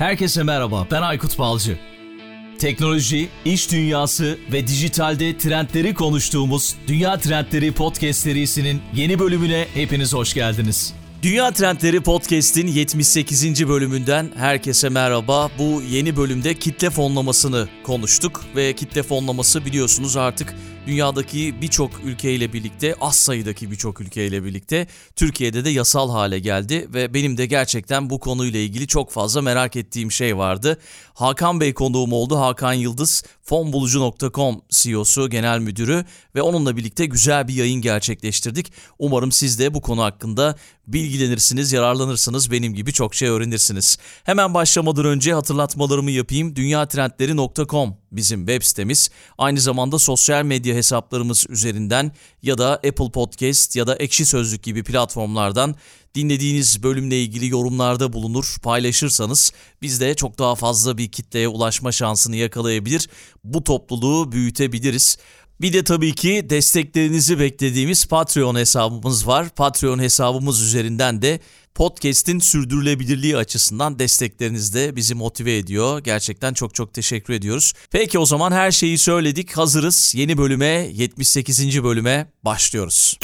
Herkese merhaba, ben Aykut Balcı. Teknoloji, iş dünyası ve dijitalde trendleri konuştuğumuz Dünya Trendleri Podcast serisinin yeni bölümüne hepiniz hoş geldiniz. Dünya Trendleri Podcast'in 78. bölümünden herkese merhaba. Bu yeni bölümde kitle fonlamasını konuştuk ve kitle fonlaması biliyorsunuz artık dünyadaki birçok ülkeyle birlikte, az sayıdaki birçok ülkeyle birlikte Türkiye'de de yasal hale geldi ve benim de gerçekten bu konuyla ilgili çok fazla merak ettiğim şey vardı. Hakan Bey konuğum oldu. Hakan Yıldız, fonbulucu.com CEO'su, genel müdürü ve onunla birlikte güzel bir yayın gerçekleştirdik. Umarım siz de bu konu hakkında bilgilenirsiniz, yararlanırsınız, benim gibi çok şey öğrenirsiniz. Hemen başlamadan önce hatırlatmalarımı yapayım. dünyatrendleri.com bizim web sitemiz. Aynı zamanda sosyal medya hesaplarımız üzerinden ya da Apple Podcast ya da Ekşi Sözlük gibi platformlardan dinlediğiniz bölümle ilgili yorumlarda bulunur, paylaşırsanız biz de çok daha fazla bir kitleye ulaşma şansını yakalayabilir, bu topluluğu büyütebiliriz. Bir de tabii ki desteklerinizi beklediğimiz Patreon hesabımız var. Patreon hesabımız üzerinden de podcast'in sürdürülebilirliği açısından destekleriniz de bizi motive ediyor. Gerçekten çok çok teşekkür ediyoruz. Peki o zaman her şeyi söyledik. Hazırız. Yeni bölüme, 78. bölüme başlıyoruz.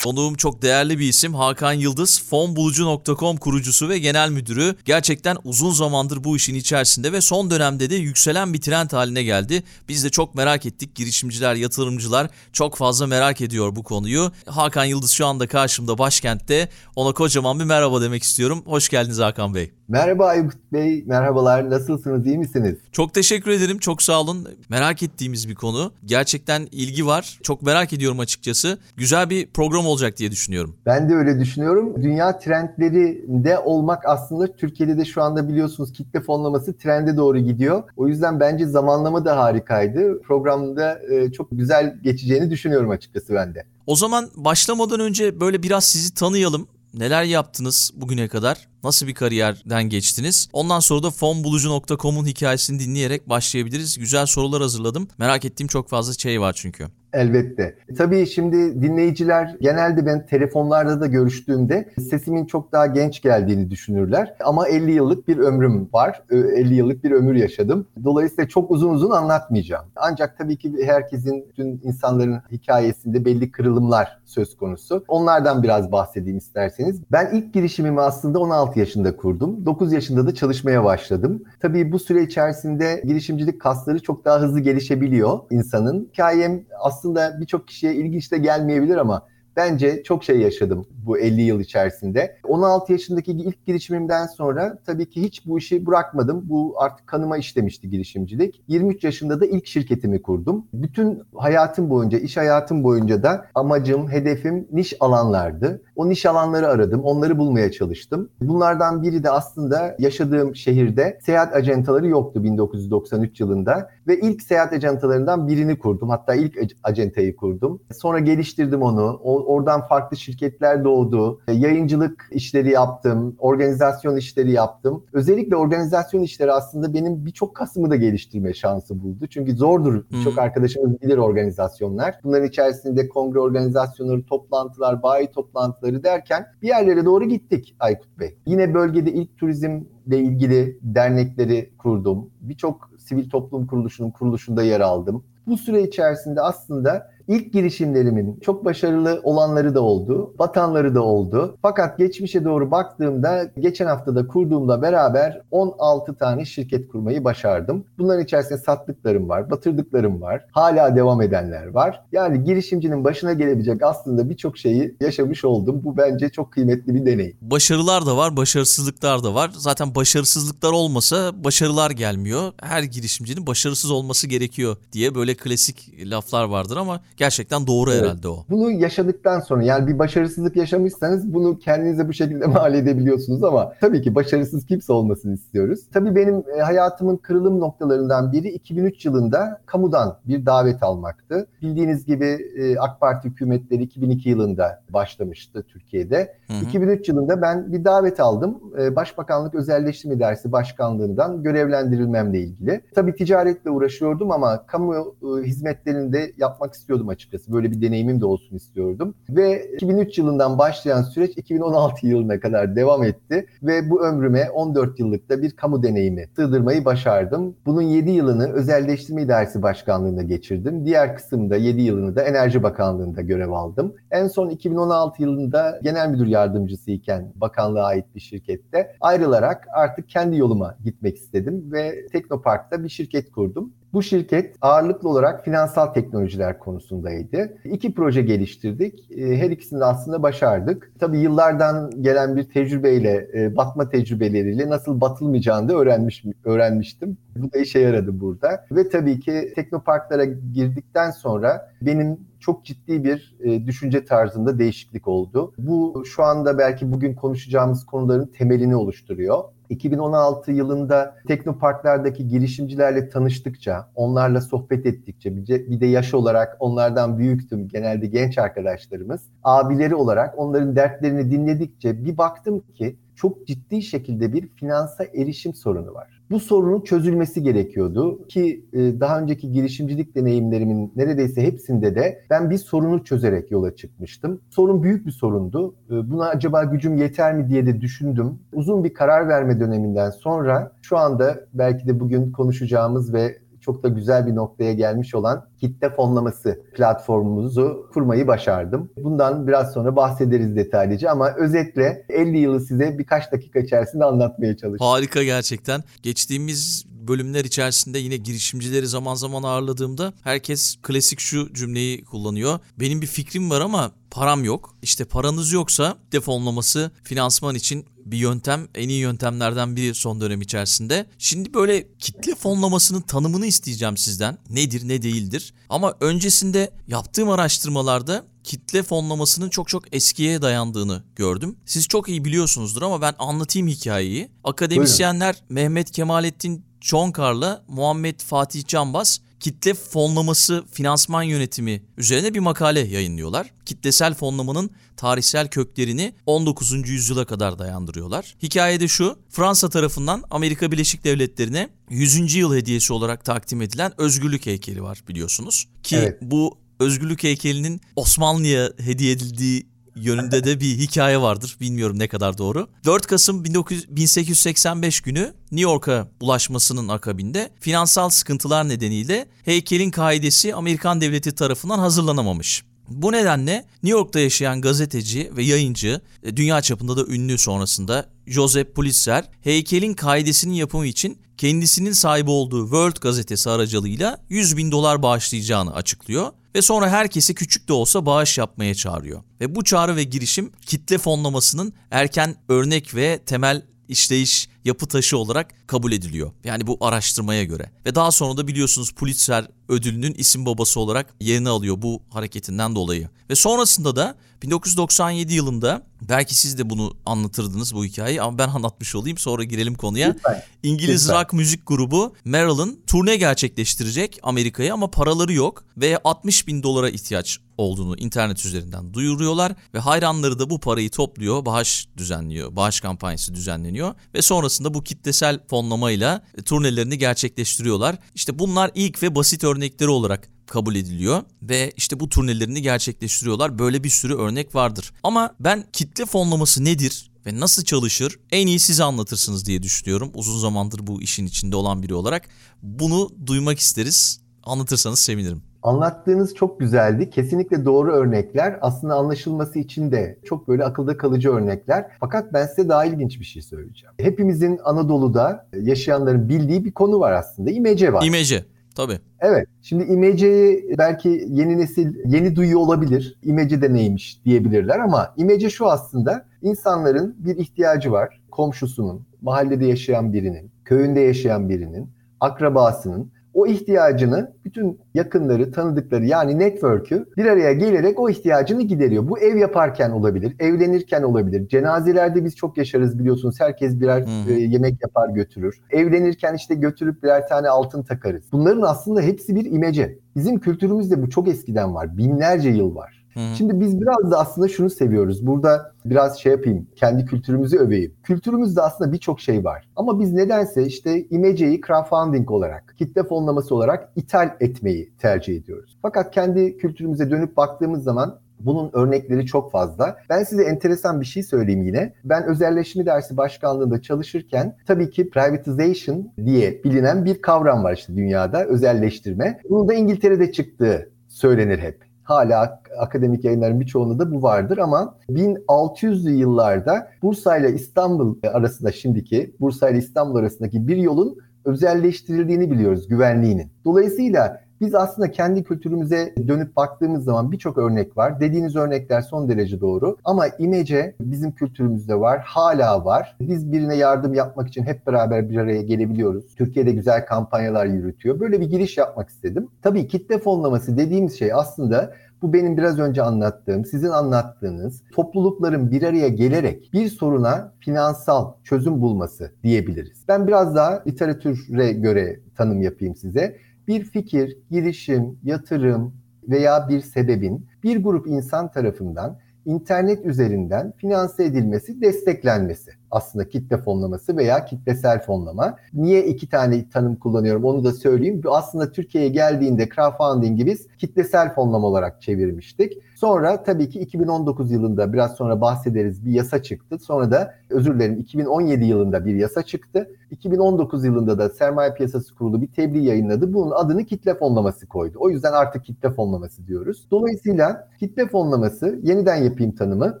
Konuğum çok değerli bir isim Hakan Yıldız, fonbulucu.com kurucusu ve genel müdürü. Gerçekten uzun zamandır bu işin içerisinde ve son dönemde de yükselen bir trend haline geldi. Biz de çok merak ettik. Girişimciler, yatırımcılar çok fazla merak ediyor bu konuyu. Hakan Yıldız şu anda karşımda başkentte. Ona kocaman bir merhaba demek istiyorum. Hoş geldiniz Hakan Bey. Merhaba Aykut Bey, merhabalar. Nasılsınız, iyi misiniz? Çok teşekkür ederim, çok sağ olun. Merak ettiğimiz bir konu. Gerçekten ilgi var. Çok merak ediyorum açıkçası. Güzel bir program olacak diye düşünüyorum. Ben de öyle düşünüyorum. Dünya trendlerinde olmak aslında Türkiye'de de şu anda biliyorsunuz kitle fonlaması trende doğru gidiyor. O yüzden bence zamanlama da harikaydı. Programda e, çok güzel geçeceğini düşünüyorum açıkçası ben de. O zaman başlamadan önce böyle biraz sizi tanıyalım. Neler yaptınız bugüne kadar? Nasıl bir kariyerden geçtiniz? Ondan sonra da fonbulucu.com'un hikayesini dinleyerek başlayabiliriz. Güzel sorular hazırladım. Merak ettiğim çok fazla şey var çünkü. Elbette. Tabii şimdi dinleyiciler genelde ben telefonlarda da görüştüğümde sesimin çok daha genç geldiğini düşünürler. Ama 50 yıllık bir ömrüm var. 50 yıllık bir ömür yaşadım. Dolayısıyla çok uzun uzun anlatmayacağım. Ancak tabii ki herkesin, tüm insanların hikayesinde belli kırılımlar söz konusu. Onlardan biraz bahsedeyim isterseniz. Ben ilk girişimimi aslında 16 yaşında kurdum. 9 yaşında da çalışmaya başladım. Tabii bu süre içerisinde girişimcilik kasları çok daha hızlı gelişebiliyor insanın. Hikayem aslında birçok kişiye ilginç de gelmeyebilir ama bence çok şey yaşadım bu 50 yıl içerisinde. 16 yaşındaki ilk girişimimden sonra tabii ki hiç bu işi bırakmadım. Bu artık kanıma işlemişti girişimcilik. 23 yaşında da ilk şirketimi kurdum. Bütün hayatım boyunca, iş hayatım boyunca da amacım, hedefim niş alanlardı. O niş alanları aradım, onları bulmaya çalıştım. Bunlardan biri de aslında yaşadığım şehirde seyahat ajantaları yoktu 1993 yılında. Ve ilk seyahat ajantalarından birini kurdum. Hatta ilk acentayı kurdum. Sonra geliştirdim onu. oradan farklı şirketler doğdu. Yayıncılık işleri yaptım. Organizasyon işleri yaptım. Özellikle organizasyon işleri aslında benim birçok kasımı da geliştirme şansı buldu. Çünkü zordur. Birçok arkadaşımız bilir organizasyonlar. Bunların içerisinde kongre organizasyonları, toplantılar, bayi toplantıları derken bir yerlere doğru gittik Aykut Bey. Yine bölgede ilk turizmle ilgili dernekleri kurdum. Birçok sivil toplum kuruluşunun kuruluşunda yer aldım. Bu süre içerisinde aslında İlk girişimlerimin çok başarılı olanları da oldu, batanları da oldu. Fakat geçmişe doğru baktığımda geçen haftada kurduğumla beraber 16 tane şirket kurmayı başardım. Bunların içerisinde sattıklarım var, batırdıklarım var, hala devam edenler var. Yani girişimcinin başına gelebilecek aslında birçok şeyi yaşamış oldum. Bu bence çok kıymetli bir deneyim. Başarılar da var, başarısızlıklar da var. Zaten başarısızlıklar olmasa başarılar gelmiyor. Her girişimcinin başarısız olması gerekiyor diye böyle klasik laflar vardır ama Gerçekten doğru evet. herhalde o. Bunu yaşadıktan sonra yani bir başarısızlık yaşamışsanız bunu kendinize bu şekilde mal edebiliyorsunuz ama tabii ki başarısız kimse olmasını istiyoruz. Tabii benim e, hayatımın kırılım noktalarından biri 2003 yılında kamudan bir davet almaktı. Bildiğiniz gibi e, AK Parti hükümetleri 2002 yılında başlamıştı Türkiye'de. Hı hı. 2003 yılında ben bir davet aldım. E, Başbakanlık Özelleştirme Dersi Başkanlığından görevlendirilmemle ilgili. Tabii ticaretle uğraşıyordum ama kamu hizmetlerinde yapmak istiyordum istiyordum açıkçası. Böyle bir deneyimim de olsun istiyordum. Ve 2003 yılından başlayan süreç 2016 yılına kadar devam etti. Ve bu ömrüme 14 yıllıkta bir kamu deneyimi sığdırmayı başardım. Bunun 7 yılını Özelleştirme İdaresi Başkanlığı'nda geçirdim. Diğer kısımda 7 yılını da Enerji Bakanlığı'nda görev aldım. En son 2016 yılında genel müdür yardımcısı iken bakanlığa ait bir şirkette ayrılarak artık kendi yoluma gitmek istedim ve Teknopark'ta bir şirket kurdum. Bu şirket ağırlıklı olarak finansal teknolojiler konusundaydı. İki proje geliştirdik. E, her ikisini de aslında başardık. Tabii yıllardan gelen bir tecrübeyle, e, batma tecrübeleriyle nasıl batılmayacağını da öğrenmiş, öğrenmiştim. Bu da işe yaradı burada. Ve tabii ki teknoparklara girdikten sonra benim çok ciddi bir e, düşünce tarzında değişiklik oldu. Bu şu anda belki bugün konuşacağımız konuların temelini oluşturuyor. 2016 yılında teknoparklardaki girişimcilerle tanıştıkça, onlarla sohbet ettikçe, bir de yaş olarak onlardan büyüktüm, genelde genç arkadaşlarımız. Abileri olarak onların dertlerini dinledikçe bir baktım ki çok ciddi şekilde bir finansa erişim sorunu var. Bu sorunun çözülmesi gerekiyordu ki e, daha önceki girişimcilik deneyimlerimin neredeyse hepsinde de ben bir sorunu çözerek yola çıkmıştım. Sorun büyük bir sorundu. E, buna acaba gücüm yeter mi diye de düşündüm. Uzun bir karar verme döneminden sonra şu anda belki de bugün konuşacağımız ve çok da güzel bir noktaya gelmiş olan kitle fonlaması platformumuzu kurmayı başardım. Bundan biraz sonra bahsederiz detaylıca ama özetle 50 yılı size birkaç dakika içerisinde anlatmaya çalıştım. Harika gerçekten. Geçtiğimiz bölümler içerisinde yine girişimcileri zaman zaman ağırladığımda herkes klasik şu cümleyi kullanıyor. Benim bir fikrim var ama param yok. İşte paranız yoksa defonlaması finansman için bir yöntem, en iyi yöntemlerden biri son dönem içerisinde. Şimdi böyle kitle fonlamasının tanımını isteyeceğim sizden. Nedir, ne değildir? Ama öncesinde yaptığım araştırmalarda kitle fonlamasının çok çok eskiye dayandığını gördüm. Siz çok iyi biliyorsunuzdur ama ben anlatayım hikayeyi. Akademisyenler Buyurun. Mehmet Kemalettin Çonkar'la Muhammed Fatih Canbaz kitle fonlaması finansman yönetimi üzerine bir makale yayınlıyorlar. Kitlesel fonlamanın tarihsel köklerini 19. yüzyıla kadar dayandırıyorlar. Hikayede şu, Fransa tarafından Amerika Birleşik Devletleri'ne 100. yıl hediyesi olarak takdim edilen özgürlük heykeli var biliyorsunuz. Ki evet. bu özgürlük heykelinin Osmanlı'ya hediye edildiği yönünde de bir hikaye vardır. Bilmiyorum ne kadar doğru. 4 Kasım 19, 1885 günü New York'a ulaşmasının akabinde finansal sıkıntılar nedeniyle heykelin kaidesi Amerikan devleti tarafından hazırlanamamış. Bu nedenle New York'ta yaşayan gazeteci ve yayıncı, e, dünya çapında da ünlü sonrasında Joseph Pulitzer, heykelin kaidesinin yapımı için kendisinin sahibi olduğu World gazetesi aracılığıyla 100 bin dolar bağışlayacağını açıklıyor ve sonra herkesi küçük de olsa bağış yapmaya çağırıyor. Ve bu çağrı ve girişim kitle fonlamasının erken örnek ve temel işleyiş yapı taşı olarak kabul ediliyor. Yani bu araştırmaya göre. Ve daha sonra da biliyorsunuz Pulitzer ödülünün isim babası olarak yerini alıyor bu hareketinden dolayı. Ve sonrasında da 1997 yılında belki siz de bunu anlatırdınız bu hikayeyi ama ben anlatmış olayım sonra girelim konuya. Lütfen. İngiliz Lütfen. rock müzik grubu Marilyn turne gerçekleştirecek Amerika'ya ama paraları yok ve 60 bin dolara ihtiyaç olduğunu internet üzerinden duyuruyorlar ve hayranları da bu parayı topluyor, bağış düzenliyor, bağış kampanyası düzenleniyor ve sonrasında bu kitlesel fonlamayla turnelerini gerçekleştiriyorlar. İşte bunlar ilk ve basit örnekleri olarak kabul ediliyor ve işte bu turnelerini gerçekleştiriyorlar. Böyle bir sürü örnek vardır. Ama ben kitle fonlaması nedir? ve nasıl çalışır en iyi siz anlatırsınız diye düşünüyorum. Uzun zamandır bu işin içinde olan biri olarak. Bunu duymak isteriz. Anlatırsanız sevinirim. Anlattığınız çok güzeldi. Kesinlikle doğru örnekler. Aslında anlaşılması için de çok böyle akılda kalıcı örnekler. Fakat ben size daha ilginç bir şey söyleyeceğim. Hepimizin Anadolu'da yaşayanların bildiği bir konu var aslında. İmece var. İmece. Tabii. Evet. Şimdi imeceyi belki yeni nesil yeni duyuyor olabilir. İmece de neymiş diyebilirler ama imece şu aslında insanların bir ihtiyacı var. Komşusunun, mahallede yaşayan birinin, köyünde yaşayan birinin, akrabasının o ihtiyacını bütün yakınları, tanıdıkları yani network'ü bir araya gelerek o ihtiyacını gideriyor. Bu ev yaparken olabilir, evlenirken olabilir. Cenazelerde biz çok yaşarız biliyorsunuz. Herkes birer hmm. e, yemek yapar götürür. Evlenirken işte götürüp birer tane altın takarız. Bunların aslında hepsi bir imece. Bizim kültürümüzde bu çok eskiden var. Binlerce yıl var. Hı-hı. Şimdi biz biraz da aslında şunu seviyoruz. Burada biraz şey yapayım, kendi kültürümüzü öveyim. Kültürümüzde aslında birçok şey var. Ama biz nedense işte imeceyi crowdfunding olarak, kitle fonlaması olarak ithal etmeyi tercih ediyoruz. Fakat kendi kültürümüze dönüp baktığımız zaman bunun örnekleri çok fazla. Ben size enteresan bir şey söyleyeyim yine. Ben özelleşme dersi başkanlığında çalışırken tabii ki privatization diye bilinen bir kavram var işte dünyada özelleştirme. Bunun da İngiltere'de çıktığı söylenir hep. Hala akademik yayınların birçoğunda da bu vardır ama 1600'lü yıllarda Bursa ile İstanbul arasında şimdiki Bursa ile İstanbul arasındaki bir yolun özelleştirildiğini biliyoruz güvenliğinin. Dolayısıyla biz aslında kendi kültürümüze dönüp baktığımız zaman birçok örnek var. Dediğiniz örnekler son derece doğru. Ama imece bizim kültürümüzde var, hala var. Biz birine yardım yapmak için hep beraber bir araya gelebiliyoruz. Türkiye'de güzel kampanyalar yürütüyor. Böyle bir giriş yapmak istedim. Tabii kitle fonlaması dediğimiz şey aslında bu benim biraz önce anlattığım, sizin anlattığınız toplulukların bir araya gelerek bir soruna finansal çözüm bulması diyebiliriz. Ben biraz daha literatüre göre tanım yapayım size bir fikir, girişim, yatırım veya bir sebebin bir grup insan tarafından internet üzerinden finanse edilmesi, desteklenmesi aslında kitle fonlaması veya kitlesel fonlama. Niye iki tane tanım kullanıyorum onu da söyleyeyim. Aslında Türkiye'ye geldiğinde crowdfunding'i biz kitlesel fonlama olarak çevirmiştik. Sonra tabii ki 2019 yılında biraz sonra bahsederiz bir yasa çıktı. Sonra da özür dilerim 2017 yılında bir yasa çıktı. 2019 yılında da Sermaye Piyasası Kurulu bir tebliğ yayınladı. Bunun adını kitle fonlaması koydu. O yüzden artık kitle fonlaması diyoruz. Dolayısıyla kitle fonlaması yeniden yapayım tanımı.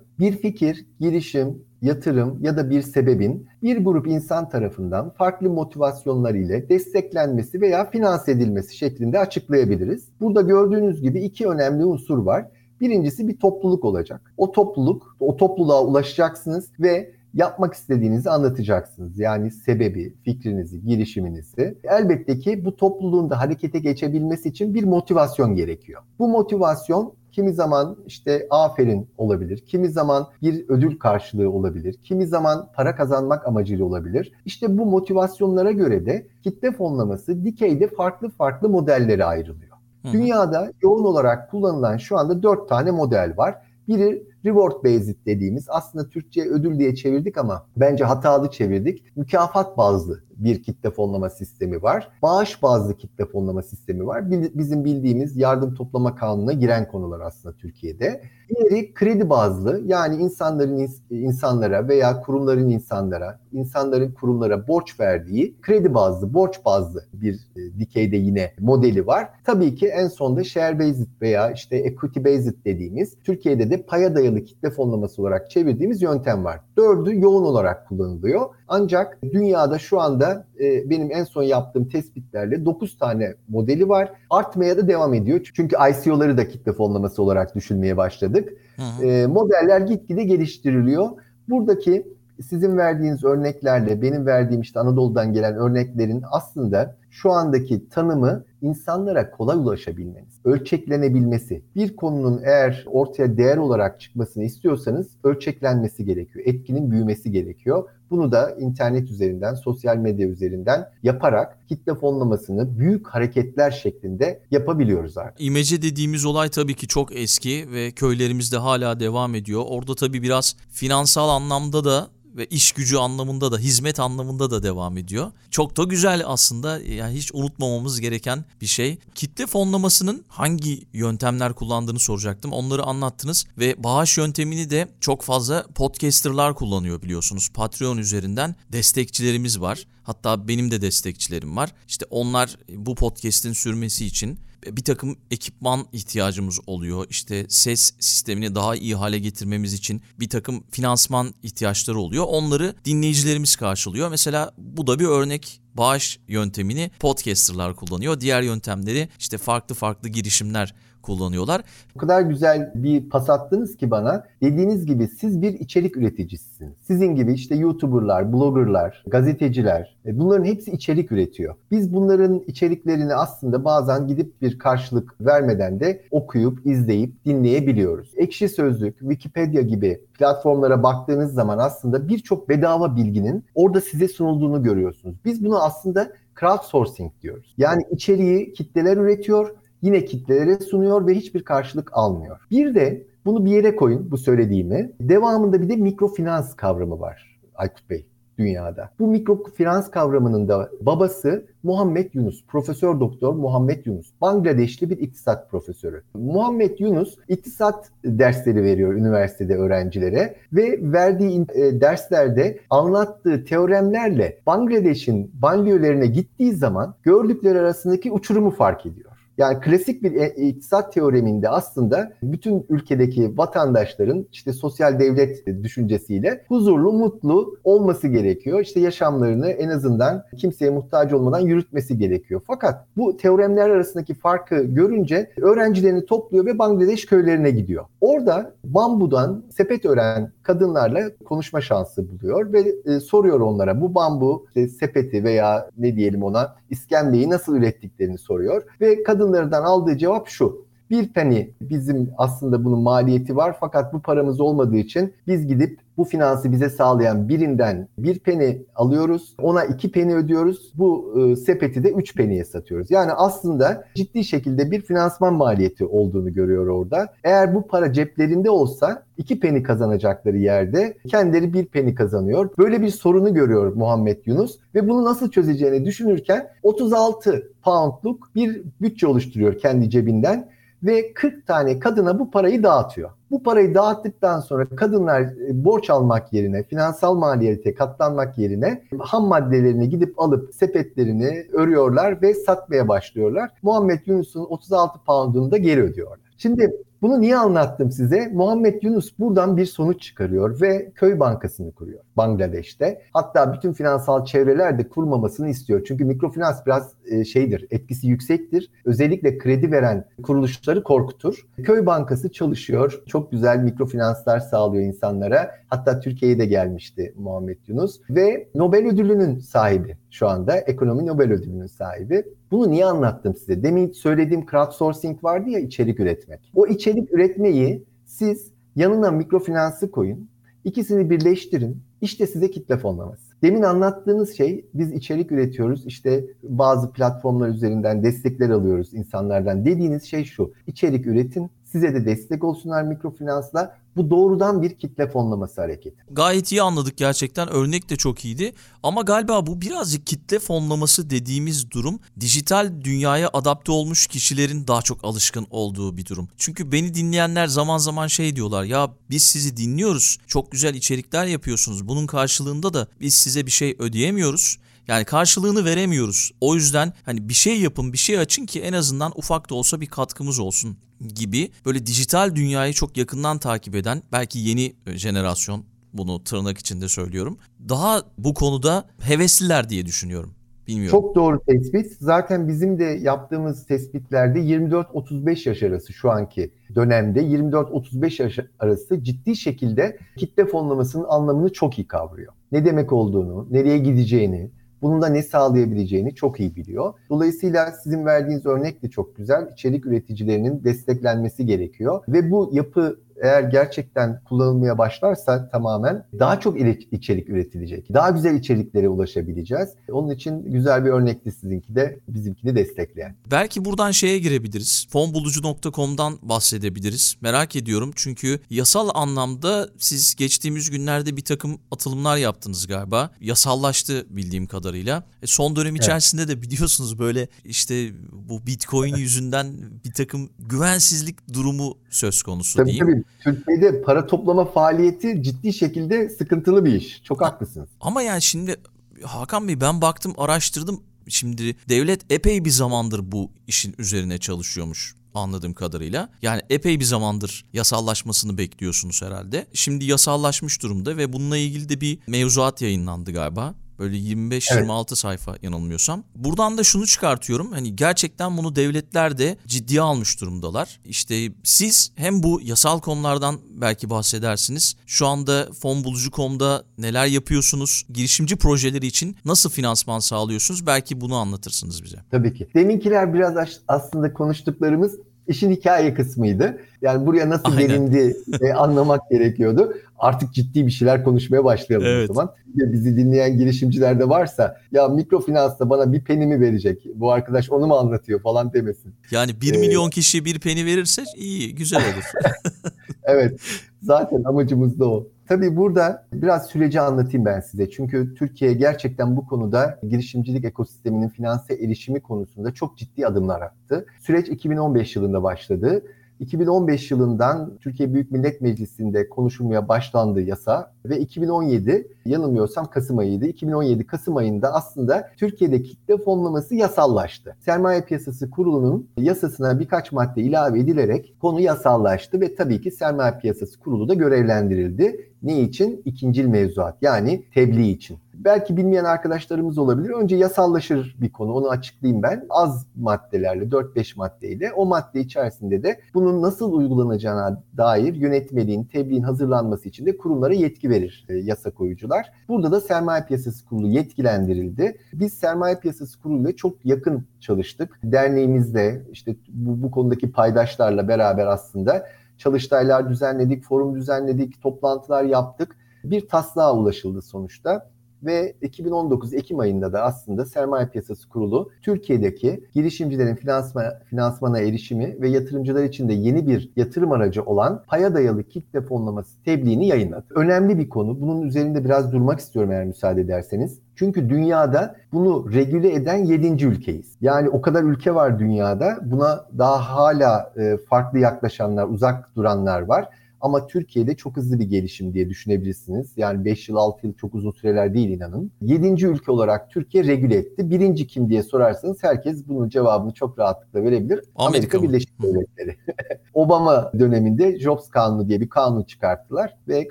Bir fikir, girişim, yatırım ya da bir sebebin bir grup insan tarafından farklı motivasyonlar ile desteklenmesi veya finanse edilmesi şeklinde açıklayabiliriz. Burada gördüğünüz gibi iki önemli unsur var. Birincisi bir topluluk olacak. O topluluk, o topluluğa ulaşacaksınız ve yapmak istediğinizi anlatacaksınız. Yani sebebi, fikrinizi, girişiminizi. Elbette ki bu topluluğun da harekete geçebilmesi için bir motivasyon gerekiyor. Bu motivasyon Kimi zaman işte aferin olabilir, kimi zaman bir ödül karşılığı olabilir, kimi zaman para kazanmak amacıyla olabilir. İşte bu motivasyonlara göre de kitle fonlaması dikeyde farklı farklı modellere ayrılıyor. Hı. Dünyada yoğun olarak kullanılan şu anda dört tane model var. Biri reward based dediğimiz aslında Türkçe ödül diye çevirdik ama bence hatalı çevirdik. Mükafat bazlı bir kitle fonlama sistemi var. Bağış bazlı kitle fonlama sistemi var. Bizim bildiğimiz yardım toplama kanununa giren konular aslında Türkiye'de. Diğeri kredi bazlı yani insanların insanlara veya kurumların insanlara, insanların kurumlara borç verdiği kredi bazlı, borç bazlı bir e, dikeyde yine modeli var. Tabii ki en sonda share based veya işte equity based dediğimiz Türkiye'de de paya dayalı kitle fonlaması olarak çevirdiğimiz yöntem var. Dördü yoğun olarak kullanılıyor. Ancak dünyada şu anda e, benim en son yaptığım tespitlerle 9 tane modeli var. Artmaya da devam ediyor. Çünkü ICO'ları da kitle fonlaması olarak düşünmeye başladık. Hı hı. E, modeller gitgide geliştiriliyor. Buradaki sizin verdiğiniz örneklerle benim verdiğim işte Anadolu'dan gelen örneklerin aslında şu andaki tanımı insanlara kolay ulaşabilmeniz, ölçeklenebilmesi. Bir konunun eğer ortaya değer olarak çıkmasını istiyorsanız ölçeklenmesi gerekiyor. Etkinin büyümesi gerekiyor. Bunu da internet üzerinden, sosyal medya üzerinden yaparak kitle fonlamasını büyük hareketler şeklinde yapabiliyoruz artık. İmece dediğimiz olay tabii ki çok eski ve köylerimizde hala devam ediyor. Orada tabii biraz finansal anlamda da ve iş gücü anlamında da hizmet anlamında da devam ediyor. Çok da güzel aslında yani hiç unutmamamız gereken bir şey. Kitle fonlamasının hangi yöntemler kullandığını soracaktım. Onları anlattınız ve bağış yöntemini de çok fazla podcasterlar kullanıyor biliyorsunuz. Patreon üzerinden destekçilerimiz var. Hatta benim de destekçilerim var. İşte onlar bu podcast'in sürmesi için bir takım ekipman ihtiyacımız oluyor. İşte ses sistemini daha iyi hale getirmemiz için bir takım finansman ihtiyaçları oluyor. Onları dinleyicilerimiz karşılıyor. Mesela bu da bir örnek bağış yöntemini podcasterlar kullanıyor. Diğer yöntemleri işte farklı farklı girişimler kullanıyorlar. O kadar güzel bir pas attınız ki bana. Dediğiniz gibi siz bir içerik üreticisiniz. Sizin gibi işte YouTuber'lar, blogger'lar, gazeteciler e, bunların hepsi içerik üretiyor. Biz bunların içeriklerini aslında bazen gidip bir karşılık vermeden de okuyup, izleyip, dinleyebiliyoruz. Ekşi Sözlük, Wikipedia gibi platformlara baktığınız zaman aslında birçok bedava bilginin orada size sunulduğunu görüyorsunuz. Biz bunu aslında crowdsourcing diyoruz. Yani içeriği kitleler üretiyor yine kitlelere sunuyor ve hiçbir karşılık almıyor. Bir de bunu bir yere koyun bu söylediğimi. Devamında bir de mikrofinans kavramı var Aykut Bey dünyada. Bu mikrofinans kavramının da babası Muhammed Yunus, Profesör Doktor Muhammed Yunus. Bangladeşli bir iktisat profesörü. Muhammed Yunus iktisat dersleri veriyor üniversitede öğrencilere ve verdiği e, derslerde anlattığı teoremlerle Bangladeş'in banliyölerine gittiği zaman gördükleri arasındaki uçurumu fark ediyor. Yani klasik bir e, iktisat teoreminde aslında bütün ülkedeki vatandaşların işte sosyal devlet düşüncesiyle huzurlu, mutlu olması gerekiyor. İşte yaşamlarını en azından kimseye muhtaç olmadan yürütmesi gerekiyor. Fakat bu teoremler arasındaki farkı görünce öğrencilerini topluyor ve Bangladeş köylerine gidiyor. Orada bambudan sepet ören kadınlarla konuşma şansı buluyor ve e, soruyor onlara bu bambu işte sepeti veya ne diyelim ona iskemleyi nasıl ürettiklerini soruyor ve kadınlardan aldığı cevap şu. Bir penny bizim aslında bunun maliyeti var fakat bu paramız olmadığı için biz gidip bu finansı bize sağlayan birinden bir peni alıyoruz. Ona iki peni ödüyoruz. Bu e, sepeti de üç peniye satıyoruz. Yani aslında ciddi şekilde bir finansman maliyeti olduğunu görüyor orada. Eğer bu para ceplerinde olsa iki peni kazanacakları yerde kendileri bir peni kazanıyor. Böyle bir sorunu görüyor Muhammed Yunus ve bunu nasıl çözeceğini düşünürken 36 poundluk bir bütçe oluşturuyor kendi cebinden ve 40 tane kadına bu parayı dağıtıyor. Bu parayı dağıttıktan sonra kadınlar e, borç almak yerine, finansal maliyete katlanmak yerine ham maddelerini gidip alıp sepetlerini örüyorlar ve satmaya başlıyorlar. Muhammed Yunus'un 36 poundunu da geri ödüyorlar. Şimdi bunu niye anlattım size? Muhammed Yunus buradan bir sonuç çıkarıyor ve köy bankasını kuruyor Bangladeş'te. Hatta bütün finansal çevreler de kurmamasını istiyor. Çünkü mikrofinans biraz e, şeydir, etkisi yüksektir. Özellikle kredi veren kuruluşları korkutur. Köy bankası çalışıyor. Çok güzel mikrofinanslar sağlıyor insanlara. Hatta Türkiye'ye de gelmişti Muhammed Yunus ve Nobel ödülünün sahibi şu anda. Ekonomi Nobel ödülünün sahibi. Bunu niye anlattım size? Demin söylediğim crowdsourcing vardı ya içerik üretmek. O içerik üretmeyi siz yanına mikrofinansı koyun. İkisini birleştirin. İşte size kitle fonlaması. Demin anlattığınız şey biz içerik üretiyoruz işte bazı platformlar üzerinden destekler alıyoruz insanlardan dediğiniz şey şu içerik üretin size de destek olsunlar mikrofinansla bu doğrudan bir kitle fonlaması hareketi. Gayet iyi anladık gerçekten. Örnek de çok iyiydi. Ama galiba bu birazcık kitle fonlaması dediğimiz durum dijital dünyaya adapte olmuş kişilerin daha çok alışkın olduğu bir durum. Çünkü beni dinleyenler zaman zaman şey diyorlar. Ya biz sizi dinliyoruz. Çok güzel içerikler yapıyorsunuz. Bunun karşılığında da biz size bir şey ödeyemiyoruz. Yani karşılığını veremiyoruz. O yüzden hani bir şey yapın, bir şey açın ki en azından ufak da olsa bir katkımız olsun gibi böyle dijital dünyayı çok yakından takip eden belki yeni jenerasyon bunu tırnak içinde söylüyorum. Daha bu konuda hevesliler diye düşünüyorum. Bilmiyorum. Çok doğru tespit. Zaten bizim de yaptığımız tespitlerde 24-35 yaş arası şu anki dönemde 24-35 yaş arası ciddi şekilde kitle fonlamasının anlamını çok iyi kavruyor. Ne demek olduğunu, nereye gideceğini, bunun da ne sağlayabileceğini çok iyi biliyor. Dolayısıyla sizin verdiğiniz örnek de çok güzel. İçerik üreticilerinin desteklenmesi gerekiyor ve bu yapı eğer gerçekten kullanılmaya başlarsa tamamen daha çok içerik üretilecek. Daha güzel içeriklere ulaşabileceğiz. Onun için güzel bir örnekti sizinki de bizimkini destekleyen. Belki buradan şeye girebiliriz. Fonbulucu.com'dan bahsedebiliriz. Merak ediyorum çünkü yasal anlamda siz geçtiğimiz günlerde bir takım atılımlar yaptınız galiba. Yasallaştı bildiğim kadarıyla. E son dönem içerisinde evet. de biliyorsunuz böyle işte bu Bitcoin yüzünden bir takım güvensizlik durumu söz konusu tabii, diyeyim. Tabii Türkiye'de para toplama faaliyeti ciddi şekilde sıkıntılı bir iş. Çok haklısınız. Ama yani şimdi Hakan Bey ben baktım araştırdım. Şimdi devlet epey bir zamandır bu işin üzerine çalışıyormuş anladığım kadarıyla. Yani epey bir zamandır yasallaşmasını bekliyorsunuz herhalde. Şimdi yasallaşmış durumda ve bununla ilgili de bir mevzuat yayınlandı galiba. Böyle 25-26 evet. sayfa yanılmıyorsam. Buradan da şunu çıkartıyorum. Hani gerçekten bunu devletler de ciddiye almış durumdalar. İşte siz hem bu yasal konulardan belki bahsedersiniz. Şu anda fonbulucu.com'da neler yapıyorsunuz? Girişimci projeleri için nasıl finansman sağlıyorsunuz? Belki bunu anlatırsınız bize. Tabii ki. Deminkiler biraz aslında konuştuklarımız işin hikaye kısmıydı. Yani buraya nasıl Aynen. gelindi e, anlamak gerekiyordu. Artık ciddi bir şeyler konuşmaya başlayalım evet. o zaman. Bizi dinleyen girişimciler de varsa ya mikrofinansta bana bir penimi verecek. Bu arkadaş onu mu anlatıyor falan demesin. Yani bir ee, milyon kişi bir peni verirse iyi güzel olur. evet zaten amacımız da o. Tabii burada biraz süreci anlatayım ben size. Çünkü Türkiye gerçekten bu konuda girişimcilik ekosisteminin finanse erişimi konusunda çok ciddi adımlar attı. Süreç 2015 yılında başladı. 2015 yılından Türkiye Büyük Millet Meclisi'nde konuşulmaya başlandı yasa ve 2017 yanılmıyorsam Kasım ayıydı. 2017 Kasım ayında aslında Türkiye'de kitle fonlaması yasallaştı. Sermaye Piyasası Kurulu'nun yasasına birkaç madde ilave edilerek konu yasallaştı ve tabii ki Sermaye Piyasası Kurulu da görevlendirildi. Ne için? İkincil mevzuat yani tebliğ için. Belki bilmeyen arkadaşlarımız olabilir. Önce yasallaşır bir konu onu açıklayayım ben. Az maddelerle 4-5 maddeyle o madde içerisinde de bunun nasıl uygulanacağına dair yönetmeliğin, tebliğin hazırlanması için de kurumlara yetki verir e, yasa koyucular. Burada da Sermaye Piyasası Kurulu yetkilendirildi. Biz Sermaye Piyasası Kurulu ile çok yakın çalıştık. Derneğimizle işte bu, bu konudaki paydaşlarla beraber aslında çalıştaylar düzenledik, forum düzenledik, toplantılar yaptık. Bir taslağa ulaşıldı sonuçta ve 2019 Ekim ayında da aslında Sermaye Piyasası Kurulu Türkiye'deki girişimcilerin finansma, finansmana erişimi ve yatırımcılar için de yeni bir yatırım aracı olan paya dayalı kitle fonlaması tebliğini yayınladı. Önemli bir konu. Bunun üzerinde biraz durmak istiyorum eğer müsaade ederseniz. Çünkü dünyada bunu regüle eden 7. ülkeyiz. Yani o kadar ülke var dünyada. Buna daha hala e, farklı yaklaşanlar, uzak duranlar var. Ama Türkiye'de çok hızlı bir gelişim diye düşünebilirsiniz. Yani 5 yıl 6 yıl çok uzun süreler değil inanın. 7. ülke olarak Türkiye regüle etti. Birinci kim diye sorarsanız herkes bunun cevabını çok rahatlıkla verebilir. Amerika, Amerika Birleşik Devletleri. Obama döneminde Jobs Kanunu diye bir kanun çıkarttılar ve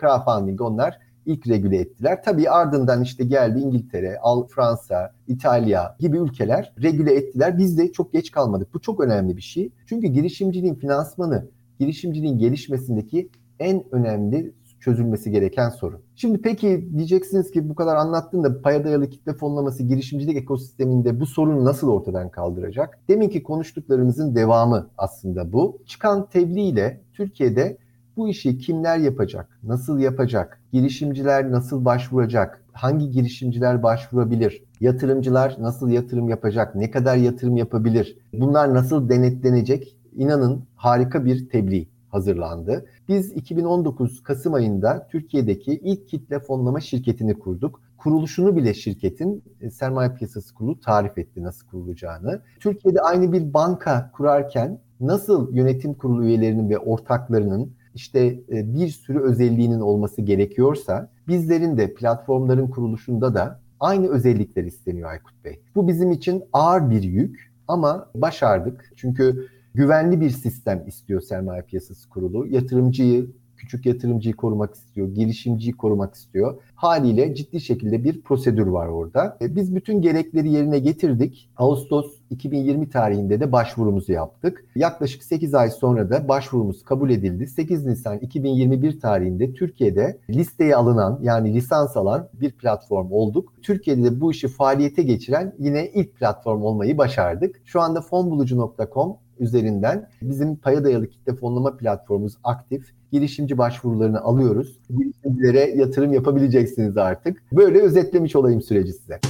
crowdfunding onlar ilk regüle ettiler. Tabii ardından işte geldi İngiltere, Fransa, İtalya gibi ülkeler regüle ettiler. Biz de çok geç kalmadık. Bu çok önemli bir şey. Çünkü girişimciliğin finansmanı, girişimciliğin gelişmesindeki en önemli çözülmesi gereken sorun. Şimdi peki diyeceksiniz ki bu kadar anlattın da paya dayalı kitle fonlaması girişimcilik ekosisteminde bu sorunu nasıl ortadan kaldıracak? Deminki konuştuklarımızın devamı aslında bu. Çıkan tebliğ ile Türkiye'de bu işi kimler yapacak, nasıl yapacak, girişimciler nasıl başvuracak, hangi girişimciler başvurabilir, yatırımcılar nasıl yatırım yapacak, ne kadar yatırım yapabilir, bunlar nasıl denetlenecek? İnanın harika bir tebliğ hazırlandı. Biz 2019 Kasım ayında Türkiye'deki ilk kitle fonlama şirketini kurduk. Kuruluşunu bile şirketin e, sermaye piyasası kurulu tarif etti nasıl kurulacağını. Türkiye'de aynı bir banka kurarken nasıl yönetim kurulu üyelerinin ve ortaklarının işte e, bir sürü özelliğinin olması gerekiyorsa bizlerin de platformların kuruluşunda da aynı özellikler isteniyor Aykut Bey. Bu bizim için ağır bir yük ama başardık. Çünkü güvenli bir sistem istiyor sermaye piyasası kurulu. Yatırımcıyı, küçük yatırımcıyı korumak istiyor, girişimciyi korumak istiyor. Haliyle ciddi şekilde bir prosedür var orada. E, biz bütün gerekleri yerine getirdik. Ağustos 2020 tarihinde de başvurumuzu yaptık. Yaklaşık 8 ay sonra da başvurumuz kabul edildi. 8 Nisan 2021 tarihinde Türkiye'de listeye alınan yani lisans alan bir platform olduk. Türkiye'de de bu işi faaliyete geçiren yine ilk platform olmayı başardık. Şu anda fonbulucu.com üzerinden bizim paya dayalı kitle fonlama platformumuz aktif. Girişimci başvurularını alıyoruz. Girişimcilere yatırım yapabileceksiniz artık. Böyle özetlemiş olayım süreci size.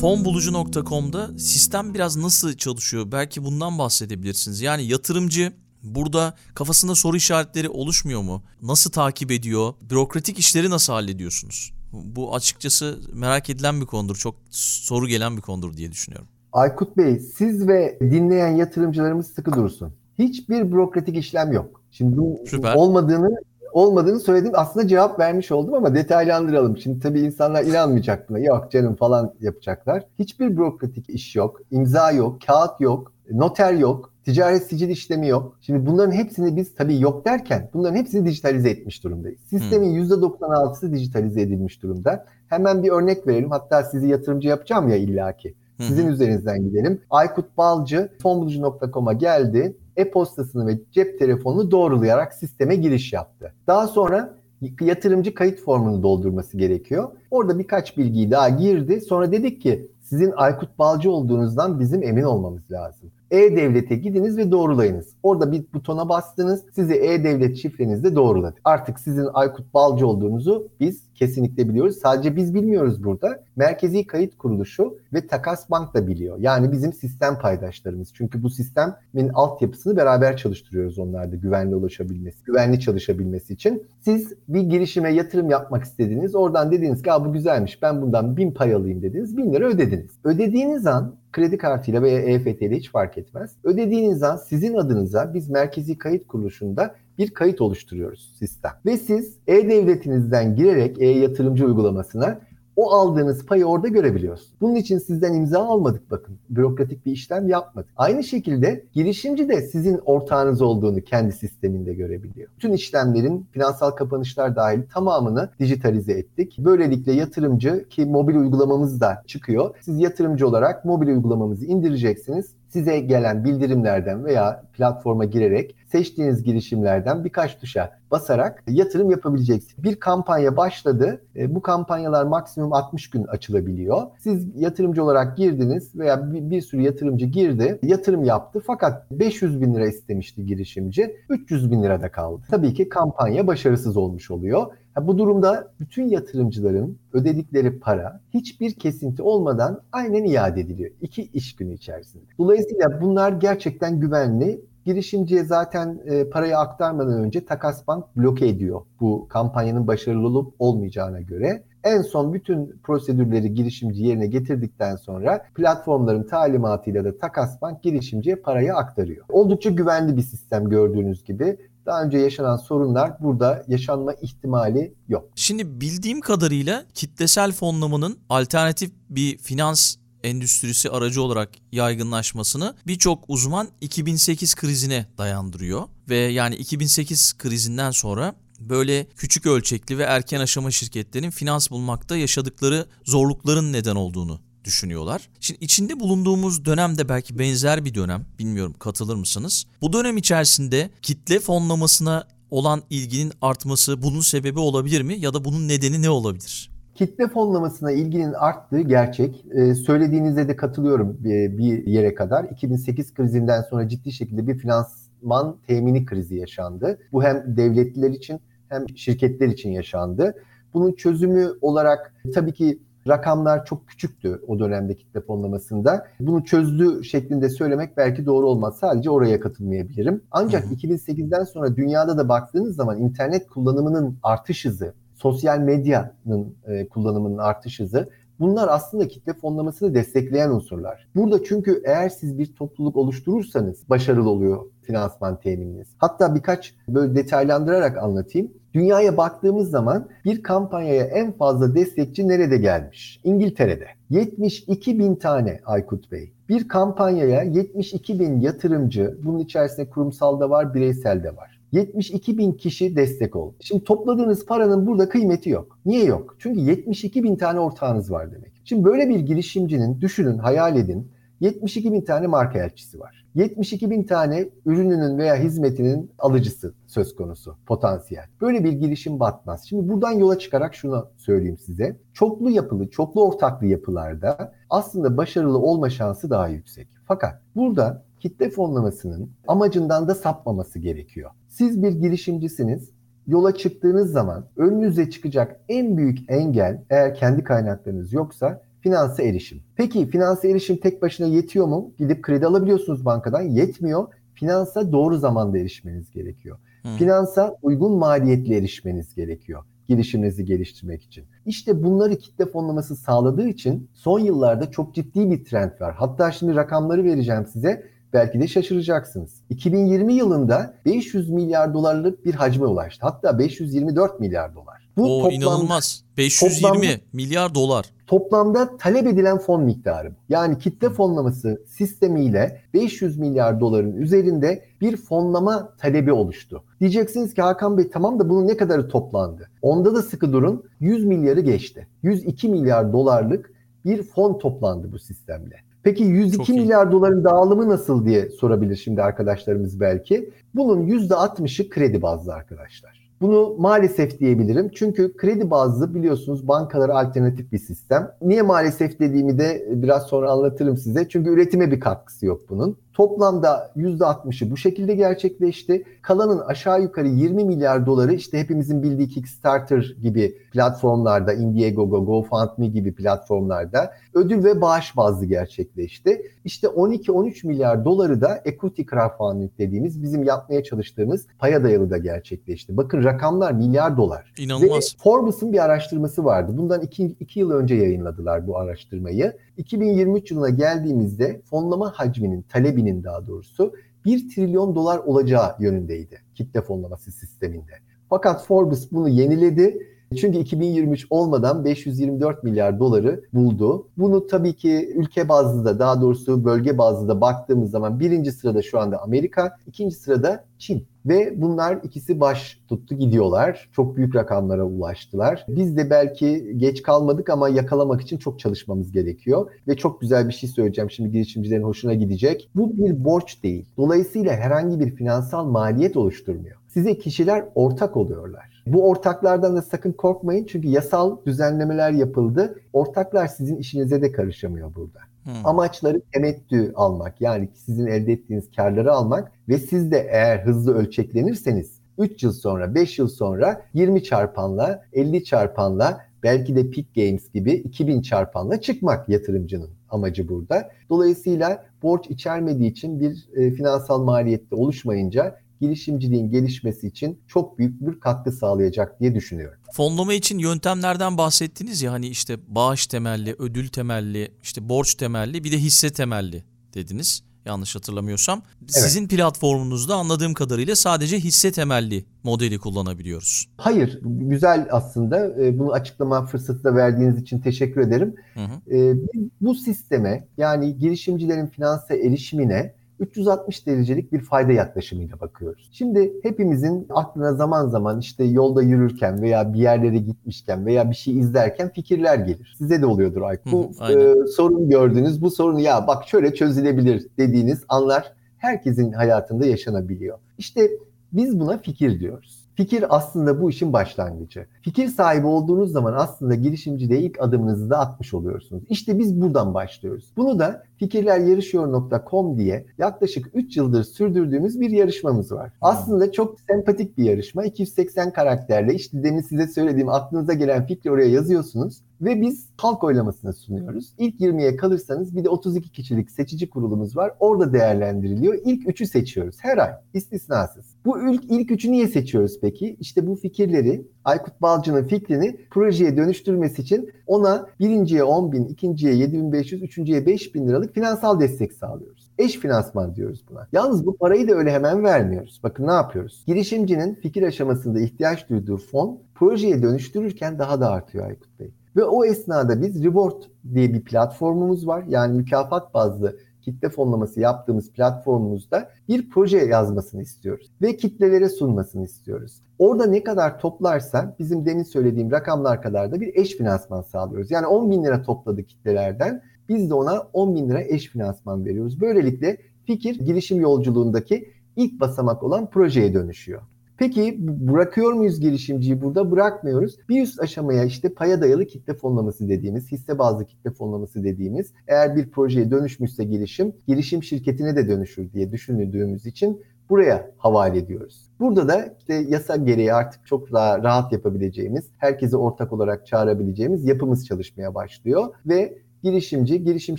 Fonbulucu.com'da sistem biraz nasıl çalışıyor? Belki bundan bahsedebilirsiniz. Yani yatırımcı Burada kafasında soru işaretleri oluşmuyor mu? Nasıl takip ediyor? Bürokratik işleri nasıl hallediyorsunuz? Bu açıkçası merak edilen bir konudur. Çok soru gelen bir konudur diye düşünüyorum. Aykut Bey, siz ve dinleyen yatırımcılarımız sıkı dursun. Hiçbir bürokratik işlem yok. Şimdi bu Süper. olmadığını olmadığını söyledim. Aslında cevap vermiş oldum ama detaylandıralım. Şimdi tabii insanlar inanmayacak buna. Yok canım falan yapacaklar. Hiçbir bürokratik iş yok. imza yok, kağıt yok, noter yok. Ticaret sicil işlemi yok. Şimdi bunların hepsini biz tabii yok derken bunların hepsini dijitalize etmiş durumdayız. Sistemin hmm. %96'sı dijitalize edilmiş durumda. Hemen bir örnek verelim. Hatta sizi yatırımcı yapacağım ya illaki. Sizin üzerinizden gidelim. Aykut Balcı fonbulucu.com'a geldi. e-postasını ve cep telefonunu doğrulayarak sisteme giriş yaptı. Daha sonra yatırımcı kayıt formunu doldurması gerekiyor. Orada birkaç bilgiyi daha girdi. Sonra dedik ki sizin Aykut Balcı olduğunuzdan bizim emin olmamız lazım. E-Devlet'e gidiniz ve doğrulayınız. Orada bir butona bastınız. Sizi E-Devlet şifrenizde doğruladı. Artık sizin Aykut Balcı olduğunuzu biz kesinlikle biliyoruz. Sadece biz bilmiyoruz burada. Merkezi Kayıt Kuruluşu ve Takas Bank da biliyor. Yani bizim sistem paydaşlarımız. Çünkü bu sistemin altyapısını beraber çalıştırıyoruz onlarda güvenli ulaşabilmesi, güvenli çalışabilmesi için. Siz bir girişime yatırım yapmak istediniz. Oradan dediniz ki bu güzelmiş ben bundan bin pay alayım dediniz. Bin lira ödediniz. Ödediğiniz an kredi kartıyla veya EFT ile hiç fark etmez. Ödediğiniz an sizin adınıza biz Merkezi Kayıt Kuruluşu'nda bir kayıt oluşturuyoruz sistem. Ve siz e-devletinizden girerek e-yatırımcı uygulamasına o aldığınız payı orada görebiliyorsunuz. Bunun için sizden imza almadık bakın. Bürokratik bir işlem yapmadık. Aynı şekilde girişimci de sizin ortağınız olduğunu kendi sisteminde görebiliyor. Bütün işlemlerin finansal kapanışlar dahil tamamını dijitalize ettik. Böylelikle yatırımcı ki mobil uygulamamız da çıkıyor. Siz yatırımcı olarak mobil uygulamamızı indireceksiniz size gelen bildirimlerden veya platforma girerek seçtiğiniz girişimlerden birkaç tuşa basarak yatırım yapabileceksiniz. Bir kampanya başladı. E, bu kampanyalar maksimum 60 gün açılabiliyor. Siz yatırımcı olarak girdiniz veya bir, bir sürü yatırımcı girdi, yatırım yaptı fakat 500 bin lira istemişti girişimci, 300 bin lirada kaldı. Tabii ki kampanya başarısız olmuş oluyor. Bu durumda bütün yatırımcıların ödedikleri para hiçbir kesinti olmadan aynen iade ediliyor. iki iş günü içerisinde. Dolayısıyla bunlar gerçekten güvenli. Girişimciye zaten e, parayı aktarmadan önce Takas Bank bloke ediyor bu kampanyanın başarılı olup olmayacağına göre. En son bütün prosedürleri girişimci yerine getirdikten sonra platformların talimatıyla da Takas Bank girişimciye parayı aktarıyor. Oldukça güvenli bir sistem gördüğünüz gibi daha önce yaşanan sorunlar burada yaşanma ihtimali yok. Şimdi bildiğim kadarıyla kitlesel fonlamanın alternatif bir finans endüstrisi aracı olarak yaygınlaşmasını birçok uzman 2008 krizine dayandırıyor ve yani 2008 krizinden sonra böyle küçük ölçekli ve erken aşama şirketlerin finans bulmakta yaşadıkları zorlukların neden olduğunu düşünüyorlar. Şimdi içinde bulunduğumuz dönemde belki benzer bir dönem. Bilmiyorum katılır mısınız? Bu dönem içerisinde kitle fonlamasına olan ilginin artması bunun sebebi olabilir mi ya da bunun nedeni ne olabilir? Kitle fonlamasına ilginin arttığı gerçek. Ee, söylediğinizde de katılıyorum bir, bir yere kadar. 2008 krizinden sonra ciddi şekilde bir finansman temini krizi yaşandı. Bu hem devletliler için hem şirketler için yaşandı. Bunun çözümü olarak tabii ki Rakamlar çok küçüktü o dönemde kitle fonlamasında. Bunu çözdü şeklinde söylemek belki doğru olmaz. Sadece oraya katılmayabilirim. Ancak 2008'den sonra dünyada da baktığınız zaman internet kullanımının artış hızı, sosyal medyanın e, kullanımının artış hızı Bunlar aslında kitle fonlamasını destekleyen unsurlar. Burada çünkü eğer siz bir topluluk oluşturursanız başarılı oluyor finansman temininiz. Hatta birkaç böyle detaylandırarak anlatayım. Dünyaya baktığımız zaman bir kampanyaya en fazla destekçi nerede gelmiş? İngiltere'de. 72 bin tane Aykut Bey. Bir kampanyaya 72 bin yatırımcı, bunun içerisinde kurumsal da var, bireysel de var. 72 bin kişi destek oldu. Şimdi topladığınız paranın burada kıymeti yok. Niye yok? Çünkü 72 bin tane ortağınız var demek. Şimdi böyle bir girişimcinin düşünün, hayal edin. 72 bin tane marka elçisi var. 72 bin tane ürününün veya hizmetinin alıcısı söz konusu potansiyel. Böyle bir girişim batmaz. Şimdi buradan yola çıkarak şunu söyleyeyim size. Çoklu yapılı, çoklu ortaklı yapılarda aslında başarılı olma şansı daha yüksek. Fakat burada kitle fonlamasının amacından da sapmaması gerekiyor. Siz bir girişimcisiniz. Yola çıktığınız zaman önünüze çıkacak en büyük engel eğer kendi kaynaklarınız yoksa finansa erişim. Peki finansa erişim tek başına yetiyor mu? Gidip kredi alabiliyorsunuz bankadan. Yetmiyor. Finansa doğru zamanda erişmeniz gerekiyor. Hmm. Finansa uygun maliyetli erişmeniz gerekiyor girişiminizi geliştirmek için. İşte bunları kitle fonlaması sağladığı için son yıllarda çok ciddi bir trend var. Hatta şimdi rakamları vereceğim size. Belki de şaşıracaksınız. 2020 yılında 500 milyar dolarlık bir hacme ulaştı. Hatta 524 milyar dolar. Bu o toplam, inanılmaz. 520 toplamda, milyar dolar. Toplamda talep edilen fon miktarı. Yani kitle fonlaması sistemiyle 500 milyar doların üzerinde bir fonlama talebi oluştu. Diyeceksiniz ki Hakan Bey tamam da bunun ne kadarı toplandı? Onda da sıkı durun 100 milyarı geçti. 102 milyar dolarlık bir fon toplandı bu sistemle. Peki 102 milyar doların dağılımı nasıl diye sorabilir şimdi arkadaşlarımız belki. Bunun %60'ı kredi bazlı arkadaşlar. Bunu maalesef diyebilirim. Çünkü kredi bazlı biliyorsunuz bankalara alternatif bir sistem. Niye maalesef dediğimi de biraz sonra anlatırım size. Çünkü üretime bir katkısı yok bunun. Toplamda %60'ı bu şekilde gerçekleşti. Kalanın aşağı yukarı 20 milyar doları işte hepimizin bildiği Kickstarter gibi platformlarda, Indiegogo, GoFundMe gibi platformlarda ödül ve bağış bazlı gerçekleşti. İşte 12-13 milyar doları da equity crowdfunding dediğimiz bizim yapmaya çalıştığımız paya dayalı da gerçekleşti. Bakın rakamlar milyar dolar. İnanılmaz. Ve Forbes'un bir araştırması vardı. Bundan 2 yıl önce yayınladılar bu araştırmayı. 2023 yılına geldiğimizde fonlama hacminin, talebinin daha doğrusu 1 trilyon dolar olacağı yönündeydi kitle fonlaması sisteminde. Fakat Forbes bunu yeniledi çünkü 2023 olmadan 524 milyar doları buldu. Bunu tabii ki ülke bazlı da daha doğrusu bölge bazlı da baktığımız zaman birinci sırada şu anda Amerika, ikinci sırada Çin. Ve bunlar ikisi baş tuttu gidiyorlar. Çok büyük rakamlara ulaştılar. Biz de belki geç kalmadık ama yakalamak için çok çalışmamız gerekiyor. Ve çok güzel bir şey söyleyeceğim şimdi girişimcilerin hoşuna gidecek. Bu bir borç değil. Dolayısıyla herhangi bir finansal maliyet oluşturmuyor. Size kişiler ortak oluyorlar. Bu ortaklardan da sakın korkmayın çünkü yasal düzenlemeler yapıldı. Ortaklar sizin işinize de karışamıyor burada. Hmm. Amaçları temettü almak yani sizin elde ettiğiniz karları almak ve siz de eğer hızlı ölçeklenirseniz 3 yıl sonra 5 yıl sonra 20 çarpanla 50 çarpanla belki de Peak Games gibi 2000 çarpanla çıkmak yatırımcının amacı burada. Dolayısıyla borç içermediği için bir e, finansal maliyette oluşmayınca girişimciliğin gelişmesi için çok büyük bir katkı sağlayacak diye düşünüyorum. Fonlama için yöntemlerden bahsettiniz ya hani işte bağış temelli, ödül temelli, işte borç temelli bir de hisse temelli dediniz yanlış hatırlamıyorsam. Evet. Sizin platformunuzda anladığım kadarıyla sadece hisse temelli modeli kullanabiliyoruz. Hayır, güzel aslında. Ee, bunu açıklama fırsatı da verdiğiniz için teşekkür ederim. Hı hı. Ee, bu sisteme yani girişimcilerin finanse erişimine 360 derecelik bir fayda yaklaşımıyla bakıyoruz. Şimdi hepimizin aklına zaman zaman işte yolda yürürken veya bir yerlere gitmişken veya bir şey izlerken fikirler gelir. Size de oluyordur Aykut. Bu e, sorun gördünüz, bu sorun ya bak şöyle çözülebilir dediğiniz anlar herkesin hayatında yaşanabiliyor. İşte biz buna fikir diyoruz. Fikir aslında bu işin başlangıcı. Fikir sahibi olduğunuz zaman aslında girişimciliğe ilk adımınızı da atmış oluyorsunuz. İşte biz buradan başlıyoruz. Bunu da fikirleryarışıyor.com diye yaklaşık 3 yıldır sürdürdüğümüz bir yarışmamız var. Aslında çok sempatik bir yarışma. 280 karakterle işte demin size söylediğim aklınıza gelen fikri oraya yazıyorsunuz ve biz halk oylamasını sunuyoruz. İlk 20'ye kalırsanız bir de 32 kişilik seçici kurulumuz var. Orada değerlendiriliyor. İlk 3'ü seçiyoruz her ay istisnasız. Bu ilk, ilk üçü niye seçiyoruz peki? İşte bu fikirleri Aykut Balcı'nın fikrini projeye dönüştürmesi için ona birinciye 10 bin, ikinciye 7500, üçüncüye 5000 liralık finansal destek sağlıyoruz. Eş finansman diyoruz buna. Yalnız bu parayı da öyle hemen vermiyoruz. Bakın ne yapıyoruz? Girişimcinin fikir aşamasında ihtiyaç duyduğu fon projeye dönüştürürken daha da artıyor Aykut Bey. Ve o esnada biz Reward diye bir platformumuz var. Yani mükafat bazlı kitle fonlaması yaptığımız platformumuzda bir proje yazmasını istiyoruz ve kitlelere sunmasını istiyoruz. Orada ne kadar toplarsa bizim demin söylediğim rakamlar kadar da bir eş finansman sağlıyoruz. Yani 10 bin lira topladı kitlelerden biz de ona 10 bin lira eş finansman veriyoruz. Böylelikle fikir girişim yolculuğundaki ilk basamak olan projeye dönüşüyor. Peki bırakıyor muyuz girişimciyi burada? Bırakmıyoruz. Bir üst aşamaya işte paya dayalı kitle fonlaması dediğimiz, hisse bazlı kitle fonlaması dediğimiz eğer bir projeye dönüşmüşse girişim, girişim şirketine de dönüşür diye düşündüğümüz için buraya havale ediyoruz. Burada da işte yasa gereği artık çok daha rahat yapabileceğimiz, herkesi ortak olarak çağırabileceğimiz yapımız çalışmaya başlıyor ve girişimci girişim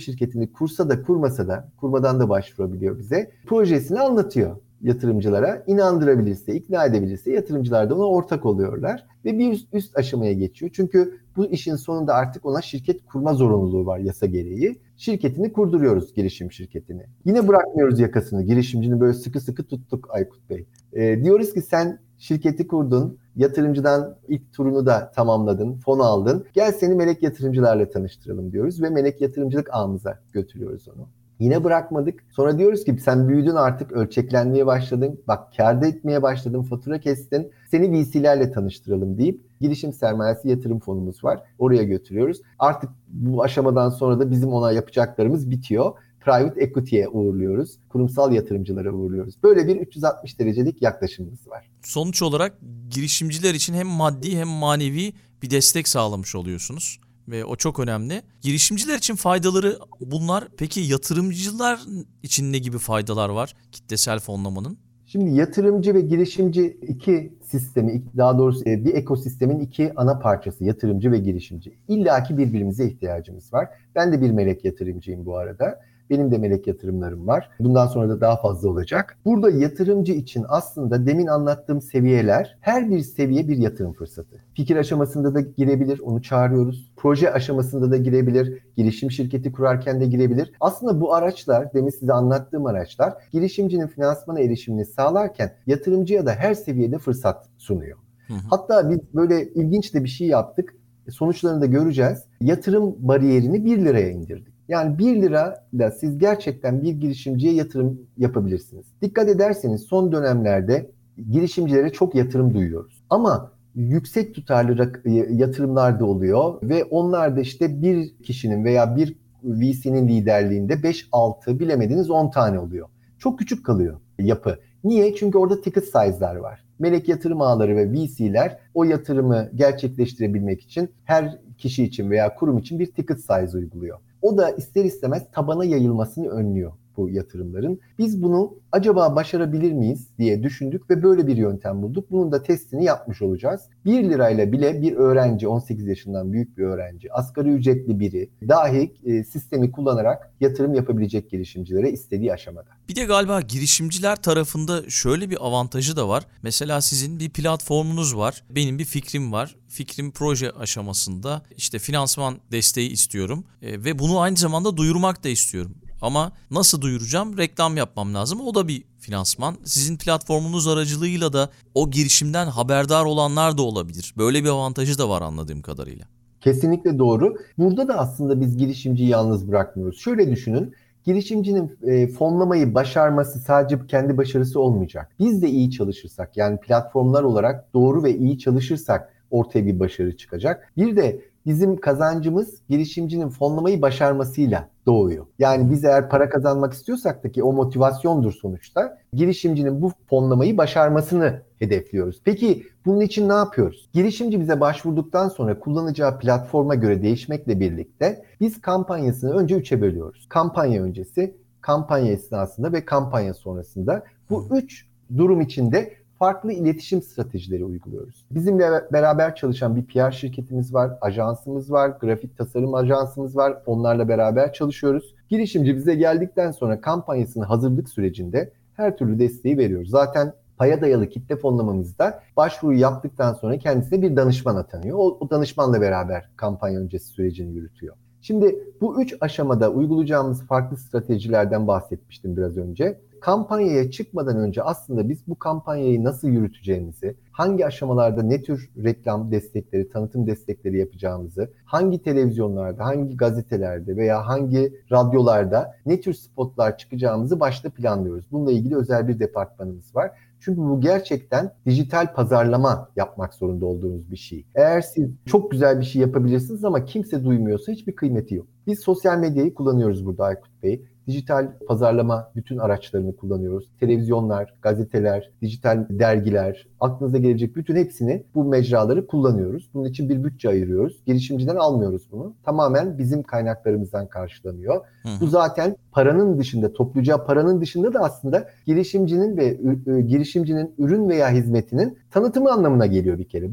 şirketini kursa da kurmasa da kurmadan da başvurabiliyor bize. Projesini anlatıyor yatırımcılara inandırabilirse, ikna edebilirse yatırımcılar da ona ortak oluyorlar ve bir üst, aşamaya geçiyor. Çünkü bu işin sonunda artık ona şirket kurma zorunluluğu var yasa gereği. Şirketini kurduruyoruz girişim şirketini. Yine bırakmıyoruz yakasını. Girişimcini böyle sıkı sıkı tuttuk Aykut Bey. E, diyoruz ki sen şirketi kurdun, yatırımcıdan ilk turunu da tamamladın, fon aldın. Gel seni melek yatırımcılarla tanıştıralım diyoruz ve melek yatırımcılık ağımıza götürüyoruz onu. Yine bırakmadık. Sonra diyoruz ki sen büyüdün artık ölçeklenmeye başladın. Bak kârda etmeye başladın, fatura kestin. Seni VC'lerle tanıştıralım deyip girişim sermayesi yatırım fonumuz var. Oraya götürüyoruz. Artık bu aşamadan sonra da bizim ona yapacaklarımız bitiyor private equity'ye uğurluyoruz. Kurumsal yatırımcılara uğurluyoruz. Böyle bir 360 derecelik yaklaşımımız var. Sonuç olarak girişimciler için hem maddi hem manevi bir destek sağlamış oluyorsunuz ve o çok önemli. Girişimciler için faydaları bunlar. Peki yatırımcılar için ne gibi faydalar var kitlesel fonlamanın? Şimdi yatırımcı ve girişimci iki sistemi, daha doğrusu e, bir ekosistemin iki ana parçası yatırımcı ve girişimci. İlla ki birbirimize ihtiyacımız var. Ben de bir melek yatırımcıyım bu arada. Benim de melek yatırımlarım var. Bundan sonra da daha fazla olacak. Burada yatırımcı için aslında demin anlattığım seviyeler her bir seviye bir yatırım fırsatı. Fikir aşamasında da girebilir, onu çağırıyoruz. Proje aşamasında da girebilir, girişim şirketi kurarken de girebilir. Aslında bu araçlar, demin size anlattığım araçlar girişimcinin finansmana erişimini sağlarken yatırımcıya da her seviyede fırsat sunuyor. Hı hı. Hatta biz böyle ilginç de bir şey yaptık. Sonuçlarını da göreceğiz. Yatırım bariyerini 1 liraya indirdik. Yani 1 lira ile siz gerçekten bir girişimciye yatırım yapabilirsiniz. Dikkat ederseniz son dönemlerde girişimcilere çok yatırım duyuyoruz. Ama yüksek tutarlı yatırımlar da oluyor ve onlar da işte bir kişinin veya bir VC'nin liderliğinde 5-6 bilemediniz 10 tane oluyor. Çok küçük kalıyor yapı. Niye? Çünkü orada ticket size'lar var. Melek yatırım ağları ve VC'ler o yatırımı gerçekleştirebilmek için her kişi için veya kurum için bir ticket size uyguluyor. O da ister istemez tabana yayılmasını önlüyor bu yatırımların. Biz bunu acaba başarabilir miyiz diye düşündük ve böyle bir yöntem bulduk. Bunun da testini yapmış olacağız. 1 lirayla bile bir öğrenci, 18 yaşından büyük bir öğrenci, asgari ücretli biri dahi e, sistemi kullanarak yatırım yapabilecek girişimcilere istediği aşamada. Bir de galiba girişimciler tarafında şöyle bir avantajı da var. Mesela sizin bir platformunuz var. Benim bir fikrim var. Fikrim proje aşamasında işte finansman desteği istiyorum e, ve bunu aynı zamanda duyurmak da istiyorum. Ama nasıl duyuracağım? Reklam yapmam lazım. O da bir finansman. Sizin platformunuz aracılığıyla da o girişimden haberdar olanlar da olabilir. Böyle bir avantajı da var anladığım kadarıyla. Kesinlikle doğru. Burada da aslında biz girişimciyi yalnız bırakmıyoruz. Şöyle düşünün. Girişimcinin e, fonlamayı başarması sadece kendi başarısı olmayacak. Biz de iyi çalışırsak yani platformlar olarak doğru ve iyi çalışırsak ortaya bir başarı çıkacak. Bir de bizim kazancımız girişimcinin fonlamayı başarmasıyla doğuyor. Yani biz eğer para kazanmak istiyorsak da ki o motivasyondur sonuçta. Girişimcinin bu fonlamayı başarmasını hedefliyoruz. Peki bunun için ne yapıyoruz? Girişimci bize başvurduktan sonra kullanacağı platforma göre değişmekle birlikte biz kampanyasını önce üçe bölüyoruz. Kampanya öncesi, kampanya esnasında ve kampanya sonrasında. Bu üç durum içinde farklı iletişim stratejileri uyguluyoruz. Bizimle beraber çalışan bir PR şirketimiz var, ajansımız var, grafik tasarım ajansımız var. Onlarla beraber çalışıyoruz. Girişimci bize geldikten sonra kampanyasını hazırlık sürecinde her türlü desteği veriyoruz. Zaten paya dayalı kitle fonlamamızda başvuru yaptıktan sonra kendisine bir danışman atanıyor. O, o danışmanla beraber kampanya öncesi sürecini yürütüyor. Şimdi bu üç aşamada uygulayacağımız farklı stratejilerden bahsetmiştim biraz önce kampanyaya çıkmadan önce aslında biz bu kampanyayı nasıl yürüteceğimizi, hangi aşamalarda ne tür reklam destekleri, tanıtım destekleri yapacağımızı, hangi televizyonlarda, hangi gazetelerde veya hangi radyolarda ne tür spotlar çıkacağımızı başta planlıyoruz. Bununla ilgili özel bir departmanımız var. Çünkü bu gerçekten dijital pazarlama yapmak zorunda olduğunuz bir şey. Eğer siz çok güzel bir şey yapabilirsiniz ama kimse duymuyorsa hiçbir kıymeti yok. Biz sosyal medyayı kullanıyoruz burada Aykut Bey. Dijital pazarlama bütün araçlarını kullanıyoruz. Televizyonlar, gazeteler, dijital dergiler, aklınıza gelecek bütün hepsini bu mecraları kullanıyoruz. Bunun için bir bütçe ayırıyoruz. Girişimciden almıyoruz bunu. Tamamen bizim kaynaklarımızdan karşılanıyor. Hı. Bu zaten paranın dışında, toplayacağı paranın dışında da aslında girişimcinin ve girişimcinin ürün veya hizmetinin tanıtımı anlamına geliyor bir kere.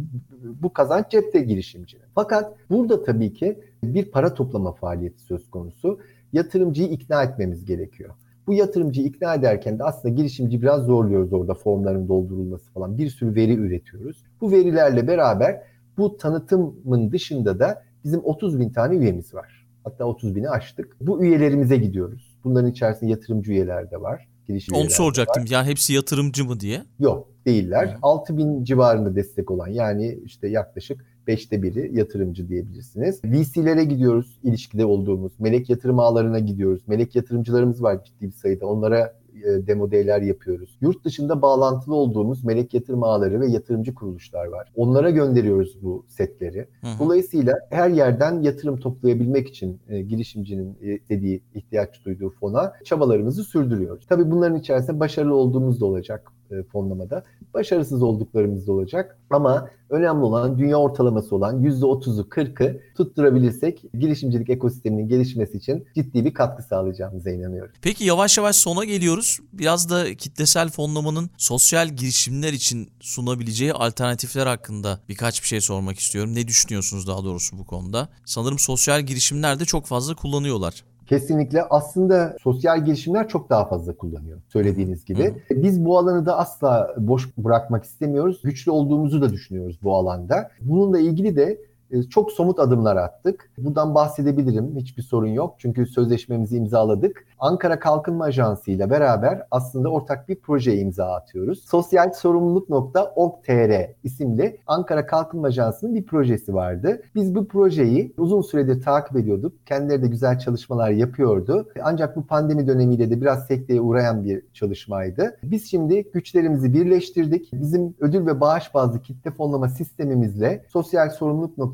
Bu kazanç cepte girişimcinin. Fakat burada tabii ki bir para toplama faaliyeti söz konusu yatırımcıyı ikna etmemiz gerekiyor. Bu yatırımcıyı ikna ederken de aslında girişimci biraz zorluyoruz orada formların doldurulması falan. Bir sürü veri üretiyoruz. Bu verilerle beraber bu tanıtımın dışında da bizim 30 bin tane üyemiz var. Hatta 30 bini aştık. Bu üyelerimize gidiyoruz. Bunların içerisinde yatırımcı üyeler de var. Girişim Onu soracaktım. Var. Yani hepsi yatırımcı mı diye? Yok değiller. Hı. 6 bin civarında destek olan yani işte yaklaşık beşte biri yatırımcı diyebilirsiniz. VC'lere gidiyoruz ilişkide olduğumuz. Melek yatırım ağlarına gidiyoruz. Melek yatırımcılarımız var ciddi bir sayıda. Onlara e, demo day'ler yapıyoruz. Yurt dışında bağlantılı olduğumuz melek yatırım ağları ve yatırımcı kuruluşlar var. Onlara gönderiyoruz bu setleri. Hı hı. Dolayısıyla her yerden yatırım toplayabilmek için e, girişimcinin e, dediği ihtiyaç duyduğu fona çabalarımızı sürdürüyoruz. Tabii bunların içerisinde başarılı olduğumuz da olacak e, fonlamada. Başarısız olduklarımız da olacak. Ama önemli olan dünya ortalaması olan %30'u 40'ı tutturabilirsek girişimcilik ekosisteminin gelişmesi için ciddi bir katkı sağlayacağımıza inanıyorum. Peki yavaş yavaş sona geliyoruz. Biraz da kitlesel fonlamanın sosyal girişimler için sunabileceği alternatifler hakkında birkaç bir şey sormak istiyorum. Ne düşünüyorsunuz daha doğrusu bu konuda? Sanırım sosyal girişimler de çok fazla kullanıyorlar. Kesinlikle aslında sosyal girişimler çok daha fazla kullanıyor söylediğiniz gibi. Biz bu alanı da asla boş bırakmak istemiyoruz. Güçlü olduğumuzu da düşünüyoruz bu alanda. Bununla ilgili de çok somut adımlar attık. Buradan bahsedebilirim. Hiçbir sorun yok. Çünkü sözleşmemizi imzaladık. Ankara Kalkınma Ajansı ile beraber aslında ortak bir projeye imza atıyoruz. Sosyal sorumluluk.org.tr isimli Ankara Kalkınma Ajansı'nın bir projesi vardı. Biz bu projeyi uzun süredir takip ediyorduk. Kendileri de güzel çalışmalar yapıyordu. Ancak bu pandemi dönemiyle de biraz sekteye uğrayan bir çalışmaydı. Biz şimdi güçlerimizi birleştirdik. Bizim ödül ve bağış bazlı kitle fonlama sistemimizle sosyal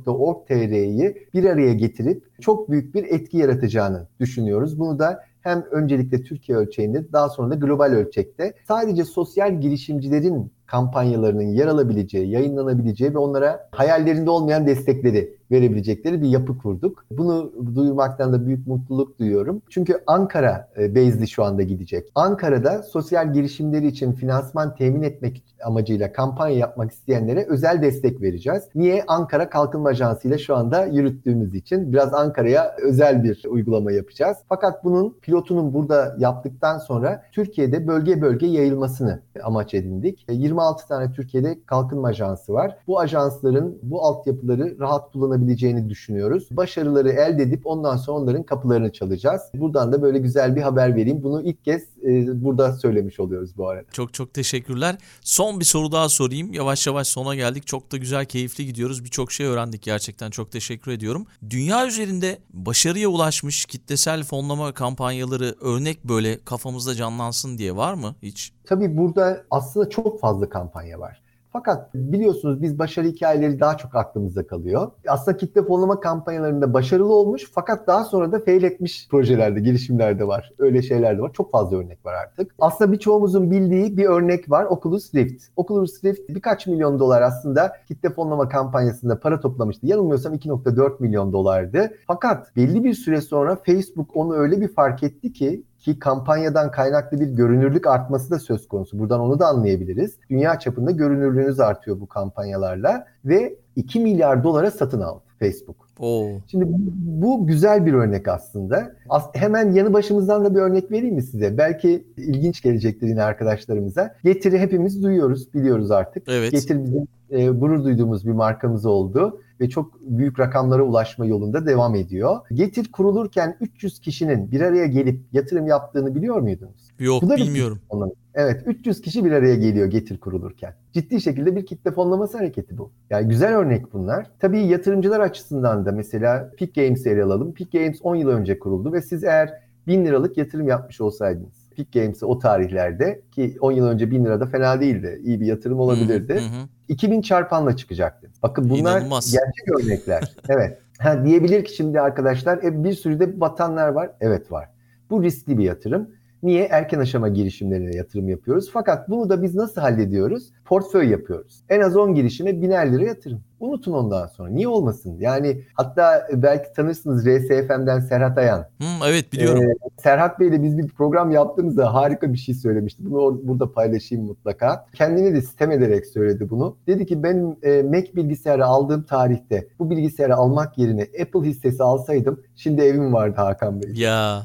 sorumluluk.org.tr'yi bir araya getirip çok büyük bir etki yaratacağını düşünüyoruz. Bunu da hem öncelikle Türkiye ölçeğinde daha sonra da global ölçekte sadece sosyal girişimcilerin kampanyalarının yer alabileceği, yayınlanabileceği ve onlara hayallerinde olmayan destekleri verebilecekleri bir yapı kurduk. Bunu duymaktan da büyük mutluluk duyuyorum. Çünkü Ankara e, base'li şu anda gidecek. Ankara'da sosyal girişimleri için finansman temin etmek amacıyla kampanya yapmak isteyenlere özel destek vereceğiz. Niye? Ankara Kalkınma Ajansı ile şu anda yürüttüğümüz için biraz Ankara'ya özel bir uygulama yapacağız. Fakat bunun pilotunun burada yaptıktan sonra Türkiye'de bölge bölge yayılmasını amaç edindik. 26 tane Türkiye'de kalkınma ajansı var. Bu ajansların bu altyapıları rahat kullanabileceğini düşünüyoruz. Başarıları elde edip ondan sonra onların kapılarını çalacağız. Buradan da böyle güzel bir haber vereyim. Bunu ilk kez e, burada söylemiş oluyoruz bu arada. Çok çok teşekkürler. Son bir soru daha sorayım. Yavaş yavaş sona geldik. Çok da güzel, keyifli gidiyoruz. Birçok şey öğrendik gerçekten. Çok teşekkür ediyorum. Dünya üzerinde başarıya ulaşmış kitlesel fonlama kampanyaları örnek böyle kafamızda canlansın diye var mı hiç? Tabii burada aslında çok fazla kampanya var. Fakat biliyorsunuz biz başarı hikayeleri daha çok aklımızda kalıyor. Aslında kitle fonlama kampanyalarında başarılı olmuş fakat daha sonra da fail etmiş projelerde, girişimlerde var. Öyle şeyler de var. Çok fazla örnek var artık. Aslında birçoğumuzun bildiği bir örnek var. Oculus Rift. Oculus Rift birkaç milyon dolar aslında kitle fonlama kampanyasında para toplamıştı. Yanılmıyorsam 2.4 milyon dolardı. Fakat belli bir süre sonra Facebook onu öyle bir fark etti ki ki kampanyadan kaynaklı bir görünürlük artması da söz konusu. Buradan onu da anlayabiliriz. Dünya çapında görünürlüğünüz artıyor bu kampanyalarla ve 2 milyar dolara satın aldı Facebook. Oo. Şimdi bu, bu güzel bir örnek aslında. As hemen yanı başımızdan da bir örnek vereyim mi size? Belki ilginç gelecektir yine arkadaşlarımıza. Getiri hepimiz duyuyoruz, biliyoruz artık. Evet. Getir bizim e, gurur duyduğumuz bir markamız oldu ve çok büyük rakamlara ulaşma yolunda devam ediyor. Getir kurulurken 300 kişinin bir araya gelip yatırım yaptığını biliyor muydunuz? Yok Bu da bilmiyorum. fonlaması. Evet 300 kişi bir araya geliyor Getir kurulurken. Ciddi şekilde bir kitle fonlaması hareketi bu. Yani güzel örnek bunlar. Tabii yatırımcılar açısından da mesela Peak Games'i ele alalım. Peak Games 10 yıl önce kuruldu ve siz eğer 1000 liralık yatırım yapmış olsaydınız Peak Games'e o tarihlerde ki 10 yıl önce 1000 lira da fena değildi. İyi bir yatırım olabilirdi. Hı hı. 2000 çarpanla çıkacaktı. Bakın bunlar İnanılmaz. gerçek örnekler. evet. Ha, diyebilir ki şimdi arkadaşlar e, bir sürü de batanlar var. Evet var. Bu riskli bir yatırım. Niye? Erken aşama girişimlerine yatırım yapıyoruz. Fakat bunu da biz nasıl hallediyoruz? Portföy yapıyoruz. En az 10 girişime biner lira yatırım. Unutun ondan sonra. Niye olmasın? Yani hatta belki tanırsınız RSFM'den Serhat Ayan. Hı, evet biliyorum. Ee, Serhat Bey'le biz bir program yaptığımızda harika bir şey söylemişti. Bunu burada paylaşayım mutlaka. Kendini de sitem ederek söyledi bunu. Dedi ki ben e, Mac bilgisayarı aldığım tarihte bu bilgisayarı almak yerine Apple hissesi alsaydım şimdi evim vardı Hakan Bey. Ya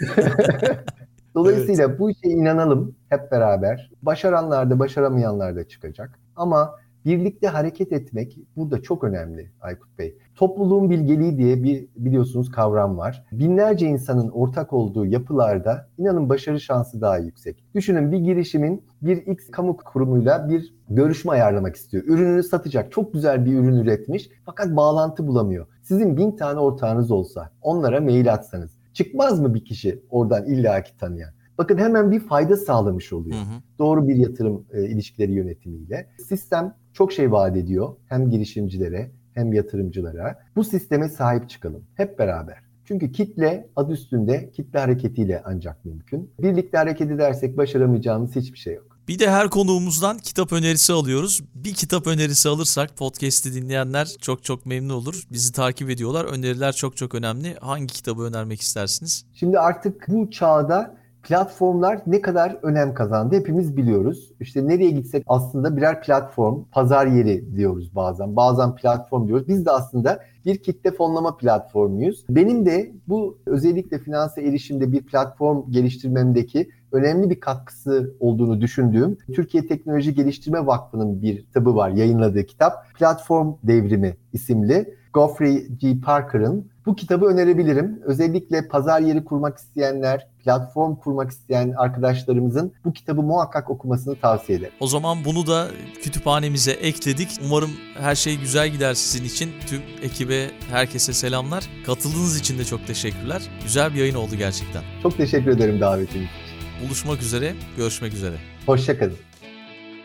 Dolayısıyla bu işe inanalım hep beraber. Başaranlar da başaramayanlar da çıkacak. Ama birlikte hareket etmek burada çok önemli Aykut Bey. Topluluğun bilgeliği diye bir biliyorsunuz kavram var. Binlerce insanın ortak olduğu yapılarda inanın başarı şansı daha yüksek. Düşünün bir girişimin bir X kamu kurumuyla bir görüşme ayarlamak istiyor. Ürününü satacak. Çok güzel bir ürün üretmiş fakat bağlantı bulamıyor. Sizin bin tane ortağınız olsa onlara mail atsanız çıkmaz mı bir kişi oradan illaki tanıyan? Bakın hemen bir fayda sağlamış oluyor. Hı hı. Doğru bir yatırım e, ilişkileri yönetimiyle. Sistem çok şey vaat ediyor hem girişimcilere hem yatırımcılara. Bu sisteme sahip çıkalım hep beraber. Çünkü kitle adı üstünde kitle hareketiyle ancak mümkün. Birlikte hareket edersek başaramayacağımız hiçbir şey yok. Bir de her konuğumuzdan kitap önerisi alıyoruz. Bir kitap önerisi alırsak podcast'i dinleyenler çok çok memnun olur. Bizi takip ediyorlar. Öneriler çok çok önemli. Hangi kitabı önermek istersiniz? Şimdi artık bu çağda platformlar ne kadar önem kazandı hepimiz biliyoruz. İşte nereye gitsek aslında birer platform, pazar yeri diyoruz bazen. Bazen platform diyoruz. Biz de aslında bir kitle fonlama platformuyuz. Benim de bu özellikle finanse erişimde bir platform geliştirmemdeki önemli bir katkısı olduğunu düşündüğüm Türkiye Teknoloji Geliştirme Vakfı'nın bir kitabı var, yayınladığı kitap. Platform Devrimi isimli. Geoffrey G. Parker'ın bu kitabı önerebilirim. Özellikle pazar yeri kurmak isteyenler, platform kurmak isteyen arkadaşlarımızın bu kitabı muhakkak okumasını tavsiye ederim. O zaman bunu da kütüphanemize ekledik. Umarım her şey güzel gider sizin için. Tüm ekibe, herkese selamlar. Katıldığınız için de çok teşekkürler. Güzel bir yayın oldu gerçekten. Çok teşekkür ederim davetiniz için. Buluşmak üzere, görüşmek üzere. Hoşçakalın.